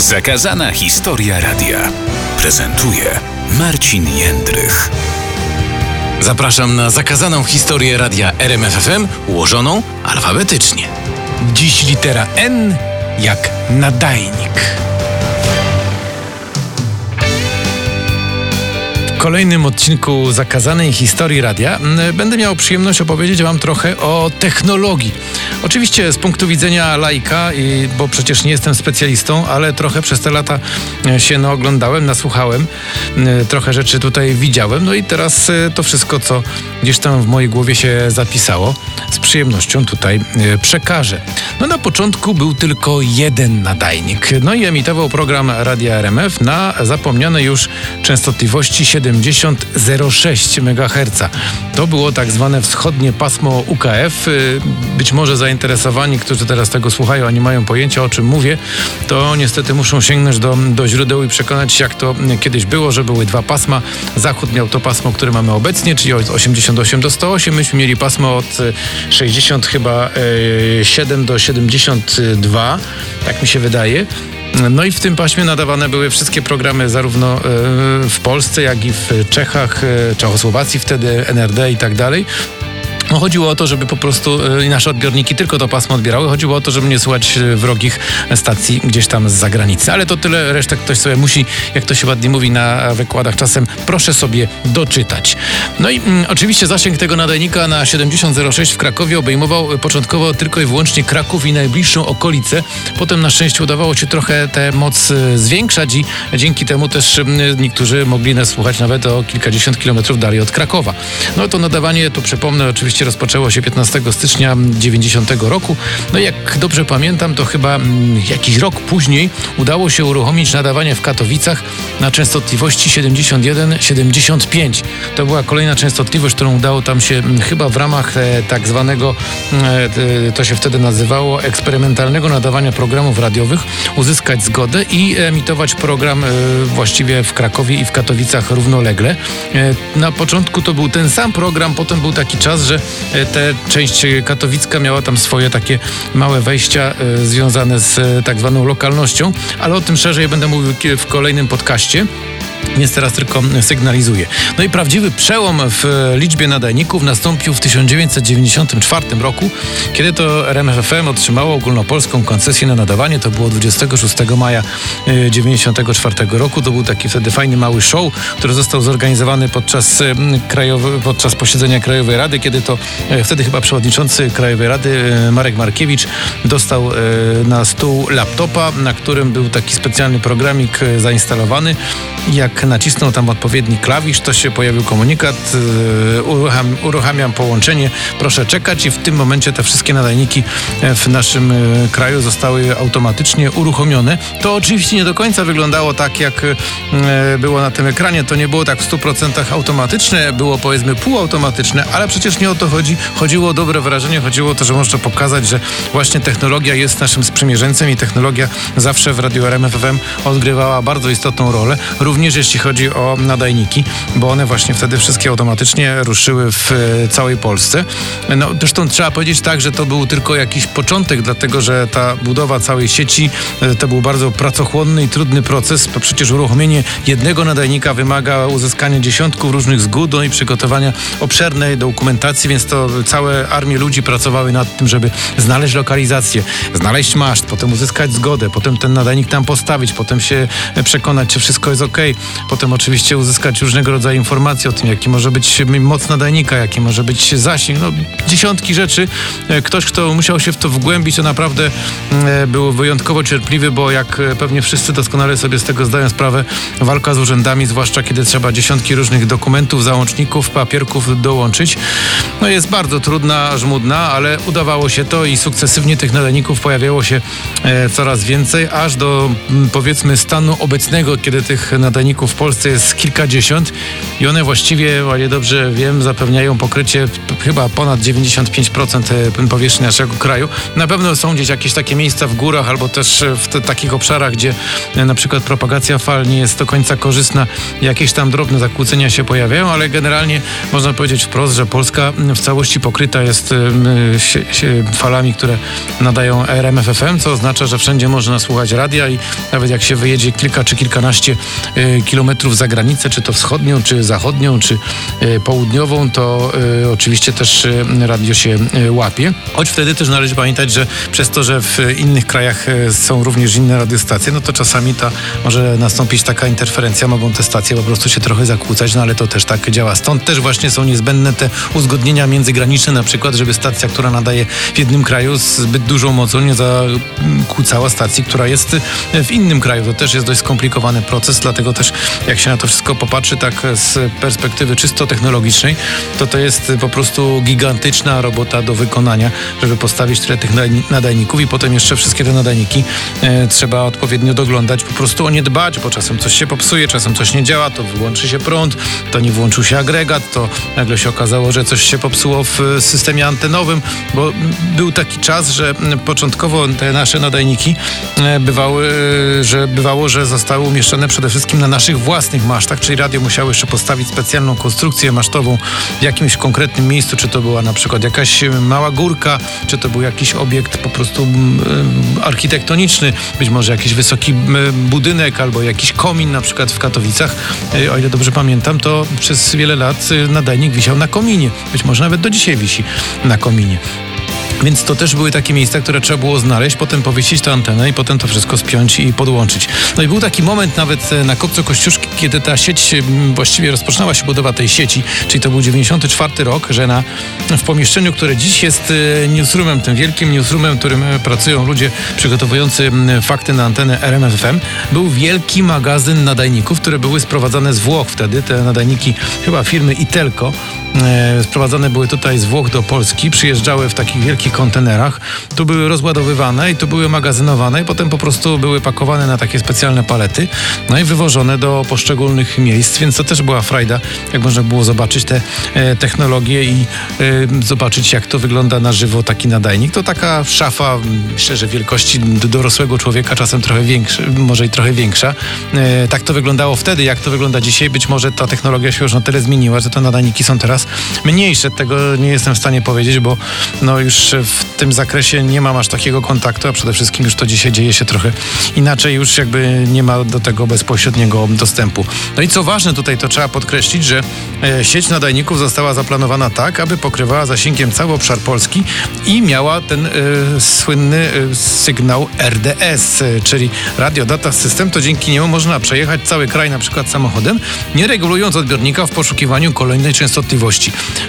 Zakazana historia radia prezentuje Marcin Jędrych. Zapraszam na zakazaną historię radia RMFFM ułożoną alfabetycznie. Dziś litera N jak nadajnik. W kolejnym odcinku Zakazanej Historii Radia mm, będę miał przyjemność opowiedzieć Wam trochę o technologii. Oczywiście z punktu widzenia laika, i, bo przecież nie jestem specjalistą, ale trochę przez te lata e, się naoglądałem, nasłuchałem, e, trochę rzeczy tutaj widziałem. No i teraz e, to wszystko, co gdzieś tam w mojej głowie się zapisało, z przyjemnością tutaj przekażę. No na początku był tylko jeden nadajnik. No i emitował program Radia RMF na zapomniane już częstotliwości 70,06 MHz. To było tak zwane wschodnie pasmo UKF. Być może zainteresowani, którzy teraz tego słuchają, a nie mają pojęcia o czym mówię, to niestety muszą sięgnąć do, do źródeł i przekonać się, jak to kiedyś było, że były dwa pasma. Zachód miał to pasmo, które mamy obecnie, czyli od 88 do 108. Myśmy mieli pasmo od 60 chyba 7 do 72, tak mi się wydaje. No i w tym paśmie nadawane były wszystkie programy zarówno e, w Polsce, jak i w Czechach, e, Czechosłowacji wtedy, NRD i tak dalej. No, chodziło o to, żeby po prostu y, nasze odbiorniki tylko to pasmo odbierały. Chodziło o to, żeby nie słuchać y, wrogich stacji gdzieś tam z zagranicy. Ale to tyle, resztę ktoś sobie musi, jak to się ładnie mówi na wykładach czasem, proszę sobie doczytać. No i mm, oczywiście zasięg tego nadajnika na 7006 w Krakowie obejmował początkowo tylko i wyłącznie Kraków i najbliższą okolicę. Potem na szczęście udawało się trochę tę moc y, zwiększać i dzięki temu też y, niektórzy mogli nas słuchać nawet o kilkadziesiąt kilometrów dalej od Krakowa. No to nadawanie, to przypomnę oczywiście rozpoczęło się 15 stycznia 90 roku. No i jak dobrze pamiętam, to chyba mm, jakiś rok później udało się uruchomić nadawanie w Katowicach na częstotliwości 71-75. To była kolejna częstotliwość, którą udało tam się mm, chyba w ramach e, tak zwanego, mm, e, to się wtedy nazywało, eksperymentalnego nadawania programów radiowych uzyskać zgodę i emitować program e, właściwie w Krakowie i w Katowicach równolegle. Na początku to był ten sam program, potem był taki czas, że E, te część katowicka miała tam swoje takie małe wejścia e, związane z e, tak zwaną lokalnością, ale o tym szerzej będę mówił w kolejnym podcaście więc teraz tylko sygnalizuje. No i prawdziwy przełom w liczbie nadajników nastąpił w 1994 roku, kiedy to RMFFM otrzymało ogólnopolską koncesję na nadawanie. To było 26 maja 1994 e, roku. To był taki wtedy fajny mały show, który został zorganizowany podczas, e, krajowy, podczas posiedzenia Krajowej Rady, kiedy to e, wtedy chyba przewodniczący Krajowej Rady Marek Markiewicz dostał na stół laptopa, na którym był taki specjalny programik zainstalowany. Jak nacisnął tam odpowiedni klawisz, to się pojawił komunikat, yy, urucham, uruchamiam połączenie, proszę czekać i w tym momencie te wszystkie nadajniki e, w naszym e, kraju zostały automatycznie uruchomione. To oczywiście nie do końca wyglądało tak, jak e, było na tym ekranie. To nie było tak w 100% automatyczne, było powiedzmy półautomatyczne, ale przecież nie o to chodzi. Chodziło o dobre wrażenie, chodziło o to, że można pokazać, że właśnie technologia jest naszym sprzymierzeńcem i technologia zawsze w Radio RMFFM odgrywała bardzo istotną rolę. Również jeśli chodzi o nadajniki, bo one właśnie wtedy wszystkie automatycznie ruszyły w e, całej Polsce. No, zresztą trzeba powiedzieć tak, że to był tylko jakiś początek, dlatego że ta budowa całej sieci e, to był bardzo pracochłonny i trudny proces, przecież uruchomienie jednego nadajnika wymaga uzyskania dziesiątków różnych zgód no i przygotowania obszernej dokumentacji, więc to całe armie ludzi pracowały nad tym, żeby znaleźć lokalizację, znaleźć maszt, potem uzyskać zgodę, potem ten nadajnik tam postawić, potem się przekonać, czy wszystko jest ok, Potem oczywiście uzyskać różnego rodzaju informacje o tym, jaki może być moc nadajnika, jaki może być zasięg. No, dziesiątki rzeczy. E, ktoś, kto musiał się w to wgłębić, to naprawdę e, był wyjątkowo cierpliwy, bo jak e, pewnie wszyscy doskonale sobie z tego zdają sprawę, walka z urzędami, zwłaszcza kiedy trzeba dziesiątki różnych dokumentów, załączników, papierków dołączyć, no jest bardzo trudna, żmudna, ale udawało się to i sukcesywnie tych nadajników pojawiało się coraz więcej, aż do powiedzmy stanu obecnego, kiedy tych nadajników w Polsce jest kilkadziesiąt i one właściwie, o ile dobrze wiem, zapewniają pokrycie chyba ponad 95% e, powierzchni naszego kraju. Na pewno są gdzieś jakieś takie miejsca w górach albo też w te, takich obszarach, gdzie e, na przykład propagacja fal nie jest do końca korzystna, jakieś tam drobne zakłócenia się pojawiają, ale generalnie można powiedzieć wprost, że Polska w całości pokryta jest falami, które nadają RMFFM, co oznacza, że wszędzie można słuchać radia i nawet jak się wyjedzie kilka czy kilkanaście e, kilometrów za granicę, czy to wschodnią, czy zachodnią, czy e, południową, to e, oczywiście też radio się łapie. Choć wtedy też należy pamiętać, że przez to, że w innych krajach są również inne radiostacje, no to czasami ta może nastąpić taka interferencja, mogą te stacje po prostu się trochę zakłócać, no ale to też tak działa. Stąd też właśnie są niezbędne te uzgodnienia międzygraniczne, na przykład, żeby stacja, która nadaje w jednym kraju zbyt dużą mocą nie zakłócała stacji, która jest w innym kraju. To też jest dość skomplikowany proces, dlatego też jak się na to wszystko popatrzy tak z perspektywy czysto technologicznej, to to jest po prostu gigantyczna robota do wykonania, żeby postawić tyle tych nadajników i potem jeszcze wszystkie te nadajniki e, trzeba odpowiednio doglądać, po prostu o nie dbać, bo czasem coś się popsuje, czasem coś nie działa, to wyłączy się prąd, to nie włączył się agregat, to nagle się okazało, że coś się popsuło w systemie antenowym, bo był taki czas, że początkowo te nasze nadajniki e, bywały, że bywało, że zostały umieszczone przede wszystkim na naszych własnych masztach, czyli radio musiało jeszcze postawić specjalną konstrukcję masztową w jakimś konkretnym miejscu, czy to była na przykład jakaś mała górka, czy to był jakiś obiekt po prostu architektoniczny, być może jakiś wysoki budynek albo jakiś komin na przykład w Katowicach. E, o ile dobrze pamiętam, to przez wiele lat e, nadajnik wisiał na kominie. Być może nawet do dzisiaj wisi na kominie. Więc to też były takie miejsca, które trzeba było znaleźć, potem powiesić tę antenę i potem to wszystko spiąć i podłączyć. No i był taki moment nawet e, na Kopcu Kościuszki, kiedy ta sieć, właściwie rozpoczynała się budowa tej sieci, czyli to był 94 rok, że na, w pomieszczeniu, które dziś jest e, newsroomem, tym wielkim newsroomem, w którym e, pracują ludzie przygotowujący fakty na antenę RMFFM, był wielki magazyn nadajników, które były sprowadzane z Włoch wtedy, te nadajniki chyba firmy Itelco, sprowadzane były tutaj z Włoch do Polski, przyjeżdżały w takich wielkich kontenerach. Tu były rozładowywane i tu były magazynowane i potem po prostu były pakowane na takie specjalne palety, no i wywożone do poszczególnych miejsc, więc to też była frajda, jak można było zobaczyć te e, technologie i e, zobaczyć, jak to wygląda na żywo taki nadajnik. To taka szafa, myślę, że wielkości dorosłego człowieka, czasem trochę większa, może i trochę większa. E, tak to wyglądało wtedy, jak to wygląda dzisiaj. Być może ta technologia się już na tyle zmieniła, że te nadajniki są teraz mniejsze. Tego nie jestem w stanie powiedzieć, bo no już w tym zakresie nie mam aż takiego kontaktu, a przede wszystkim już to dzisiaj dzieje się trochę inaczej, już jakby nie ma do tego bezpośredniego dostępu. No i co ważne tutaj, to trzeba podkreślić, że e, sieć nadajników została zaplanowana tak, aby pokrywała zasięgiem cały obszar Polski i miała ten y, słynny y, sygnał RDS, y, czyli Radio Data System, to dzięki niemu można przejechać cały kraj na przykład samochodem, nie regulując odbiornika w poszukiwaniu kolejnej częstotliwości.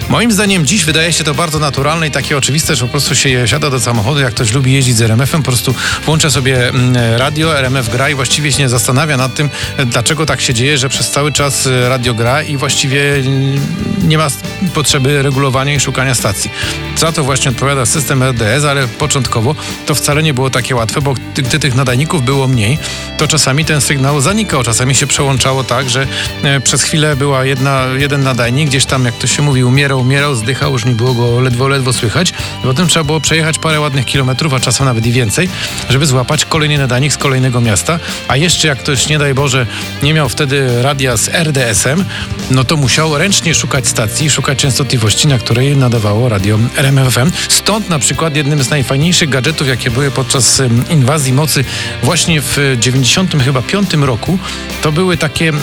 Moim zdaniem dziś wydaje się to bardzo naturalne i takie oczywiste, że po prostu się siada do samochodu, jak ktoś lubi jeździć z RMF-em, po prostu włącza sobie mm, radio, RMF gra i właściwie się nie zastanawia nad tym, dlaczego tak się dzieje, że przez cały czas y, radio gra i właściwie mm, nie ma potrzeby regulowania i szukania stacji. Za to właśnie odpowiada system RDS, ale początkowo to wcale nie było takie łatwe, bo gdy tych nadajników było mniej, to czasami ten sygnał zanikał, czasami się przełączało tak, że e, przez chwilę była jedna, jeden nadajnik, gdzieś tam, jak to się mówi, umierał, umierał, zdychał, już nie było go ledwo, ledwo słychać. Potem trzeba było przejechać parę ładnych kilometrów, a czasem nawet i więcej, żeby złapać kolejny nadajnik z kolejnego miasta. A jeszcze jak ktoś, nie daj Boże, nie miał wtedy radia z RDS-em, no to musiał ręcznie szukać stacji, szukać częstotliwości, na której nadawało radio RMFM. Stąd na przykład jednym z najfajniejszych gadżetów, jakie były podczas inwazji mocy właśnie w 90 chyba 5 roku, to były takie e,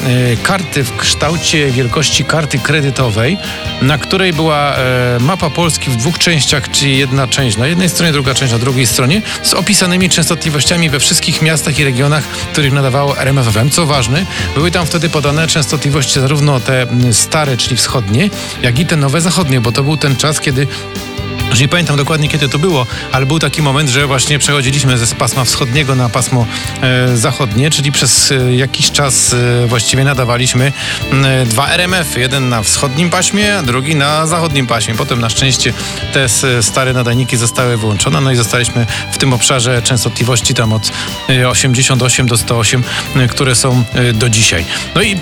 karty w kształcie wielkości karty kredytowej, na której była e, mapa Polski w dwóch częściach, czyli jedna część na jednej stronie, druga część na drugiej stronie, z opisanymi częstotliwościami we wszystkich miastach i regionach, których nadawało RMFFM. Co ważne, były tam wtedy podane częstotliwości zarówno te stare, czyli wschodnie, jak i te nowe zachodnie, bo to był ten czas, kiedy Już nie pamiętam dokładnie kiedy to było, ale był taki moment, że właśnie przechodziliśmy ze pasma wschodniego na pasmo e, zachodnie, czyli przez e, jakiś czas e, właściwie nadawaliśmy e, dwa RMF, jeden na wschodnim paśmie, a drugi na zachodnim paśmie. Potem na szczęście te stare nadajniki zostały wyłączone, no i zostaliśmy w tym obszarze częstotliwości tam od e, 88 do 108, e, które są e, do dzisiaj. No i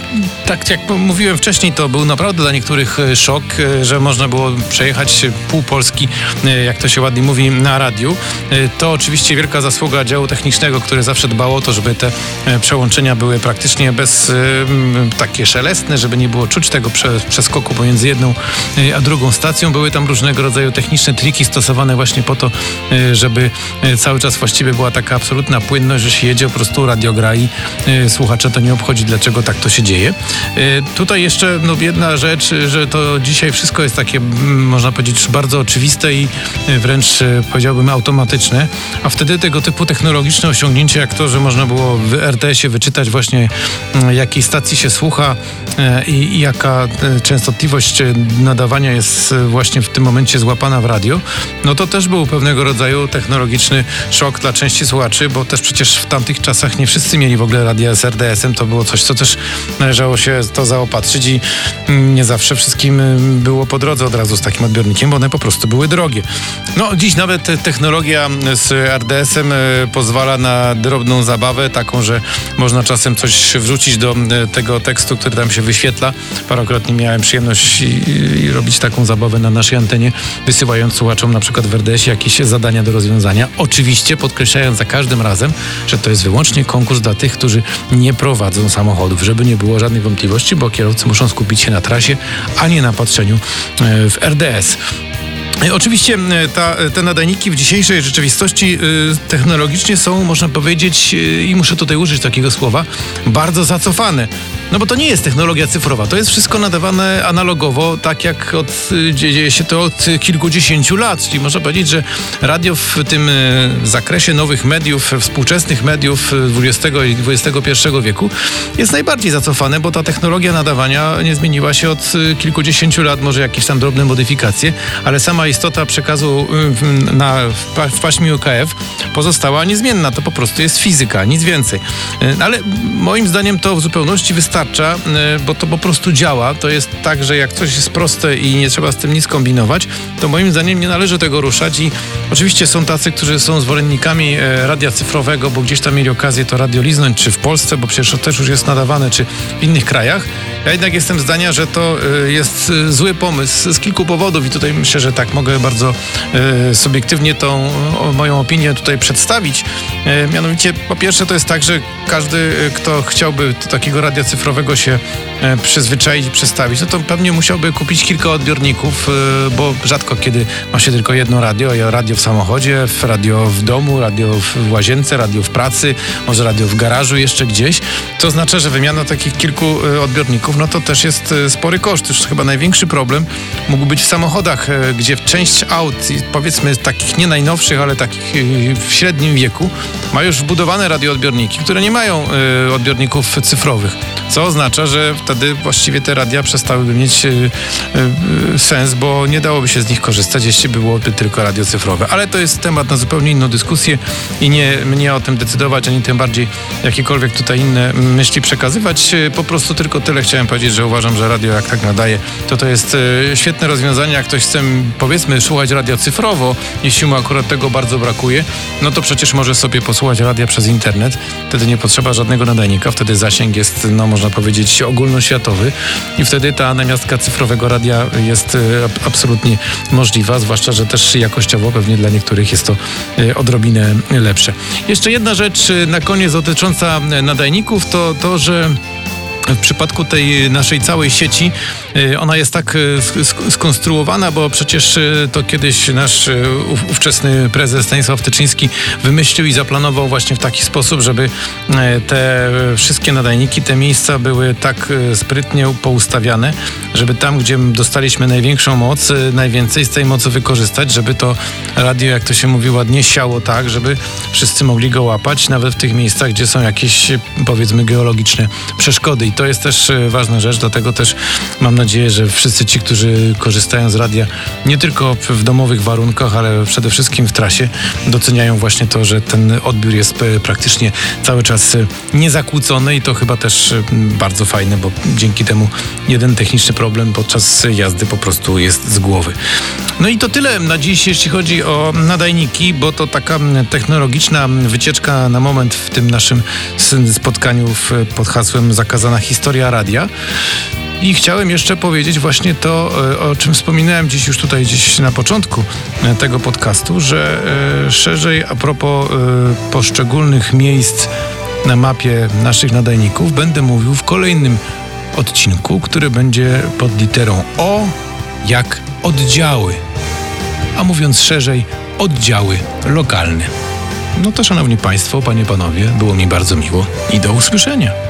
tak jak mówiłem wcześniej, to był naprawdę dla niektórych e, szok, e, że można było przejechać pół Polski, e, jak to się ładnie mówi, na radiu. E, To oczywiście wielka zasługa działu technicznego, które zawsze dbało o to, żeby te e, przełączenia były praktycznie bez takie szelestne, żeby nie było czuć tego prze, przeskoku pomiędzy jedną a drugą stacją. Były tam różnego rodzaju techniczne triki stosowane właśnie po to, żeby cały czas właściwie była taka absolutna płynność, że się jedzie po prostu radio gra i słuchacza to nie obchodzi, dlaczego tak to się dzieje. Tutaj jeszcze no, jedna rzecz, że to dzisiaj wszystko jest takie, można powiedzieć, bardzo oczywiste i e, wręcz e, powiedziałbym automatyczne, a wtedy tego typu technologiczne osiągnięcie, jak to, że można było w RTS-ie wyczytać właśnie mm, jakiej stacji się słucha e, i, jaka częstotliwość nadawania jest właśnie w tym momencie złapana w radio, no to też był pewnego rodzaju technologiczny szok dla części słuchaczy, bo też przecież w tamtych czasach nie wszyscy mieli w ogóle radia z RDS-em, to było coś, co też należało się to zaopatrzyć i mm, nie zawsze wszystkim było po drodze od razu z takim odbiornikiem, bo one po prostu były drogie. No dziś nawet te- technologia z RDS-em y, pozwala na drobną zabawę, taką, że można czasem coś wrzucić do y, tego tekstu, który tam się wyświetla. Parokrotnie miałem przyjemność i, i robić taką zabawę na naszej antenie, wysyłając słuchaczom na przykład w RDS jakieś zadania do rozwiązania. Oczywiście podkreślając za każdym razem, że to jest wyłącznie konkurs dla tych, którzy nie prowadzą samochodów, żeby nie było żadnych wątpliwości, bo kierowcy muszą skupić się na trasie, a nie na patrzeniu e, w RDS. E, Oczywiście ta, te nadajniki w dzisiejszej rzeczywistości e, technologicznie są, można powiedzieć, e, i muszę tutaj użyć takiego słowa, bardzo zacofane. No bo to nie jest technologia cyfrowa, to jest wszystko nadawane analogowo, tak jak od, e, dzieje się to od kilkudziesięciu lat. Czyli można powiedzieć, że radio w tym e, zakresie nowych mediów, współczesnych mediów XX i XXI wieku jest najbardziej zacofane, bo ta technologia nadawania nie zmieniła się od e, kilkudziesięciu lat, może jakieś tam drobne modyfikacje, ale sama istota przekazu na, w, pa- w paśmie UKF pozostała niezmienna. To po prostu jest fizyka, nic więcej. Ale moim zdaniem to w zupełności wystarcza, y, bo to po prostu działa. To jest tak, że jak coś jest proste i nie trzeba z tym nic kombinować, to moim zdaniem nie należy tego ruszać i oczywiście są tacy, którzy są zwolennikami e, radia cyfrowego, bo gdzieś tam mieli okazję to radio liznąć, czy w Polsce, bo przecież to też już jest nadawane, czy w innych krajach. Ja jednak jestem zdania, że to e, jest zły pomysł z kilku powodów i tutaj myślę, że tak mogę bardzo subiektywnie tą moją opinię tutaj przedstawić. Mianowicie, po pierwsze, to jest tak, że każdy, kto chciałby takiego radia cyfrowego się e, przyzwyczaić przestawić, no to pewnie musiałby kupić kilka odbiorników, e, bo rzadko kiedy ma się tylko jedno radio, radio w samochodzie, radio w domu, radio w łazience, radio w pracy, może radio w garażu jeszcze gdzieś. To oznacza, że wymiana takich kilku e, odbiorników, no to też jest spory koszt. Już chyba największy problem mógł być w samochodach, gdzie część aut, powiedzmy takich nie najnowszych, ale takich w średnim wieku, ma już wbudowane radioodbiorniki, które nie mają odbiorników cyfrowych. Co oznacza, że wtedy właściwie te radia przestałyby mieć e, e, sens, bo nie dałoby się z nich korzystać, jeśli byłoby tylko radio cyfrowe. Ale to jest temat na zupełnie inną dyskusję i nie mnie o tym decydować, ani tym bardziej jakiekolwiek tutaj inne myśli przekazywać. E, Po prostu tylko tyle chciałem powiedzieć, że uważam, że radio jak tak nadaje, to to jest świetne rozwiązanie. Jak ktoś chce, powiedzmy, słuchać radio cyfrowo, jeśli mu akurat tego bardzo brakuje, no to przecież może sobie posłuchać radia przez internet. Wtedy nie potrzeba żadnego nadajnika, wtedy zasięg jest, no można powiedzieć, ogólnoświatowy i wtedy ta namiastka cyfrowego radia jest ab- absolutnie możliwa, zwłaszcza, że też jakościowo pewnie dla niektórych jest to e, odrobinę lepsze. Jeszcze jedna rzecz e, na koniec dotycząca nadajników, to to, że w przypadku tej naszej całej sieci y, ona jest tak y, sk- sk- skonstruowana, bo przecież y, to kiedyś nasz ów- ówczesny prezes Stanisław Tyczyński wymyślił i zaplanował właśnie w taki sposób, żeby te wszystkie nadajniki, te miejsca były tak sprytnie poustawiane, żeby tam, gdzie dostaliśmy największą moc, najwięcej z tej mocy wykorzystać, żeby to radio, jak to się mówi ładnie, siało tak, żeby wszyscy mogli go łapać, nawet w tych miejscach, gdzie są jakieś powiedzmy geologiczne przeszkody. To jest też e, ważna rzecz, dlatego też mam nadzieję, że wszyscy ci, którzy korzystają z radia nie tylko w domowych warunkach, ale przede wszystkim w trasie, doceniają właśnie to, że ten odbiór jest e, praktycznie cały czas e, niezakłócony i to chyba też bardzo fajne, bo dzięki temu jeden techniczny problem podczas jazdy po prostu jest z głowy. No i to tyle na dziś, jeśli chodzi o nadajniki, bo to taka technologiczna wycieczka na moment w tym naszym spotkaniu pod hasłem Zakazana Historia Radia. I chciałem jeszcze powiedzieć właśnie to, e, o czym wspominałem dziś już tutaj gdzieś na początku e, tego podcastu, że e, szerzej a propos poszczególnych miejsc na mapie naszych nadajników będę mówił w kolejnym odcinku, który będzie pod literą O jak oddziały. A mówiąc szerzej, oddziały lokalne. No to szanowni państwo, panie panowie, było mi bardzo miło i do usłyszenia.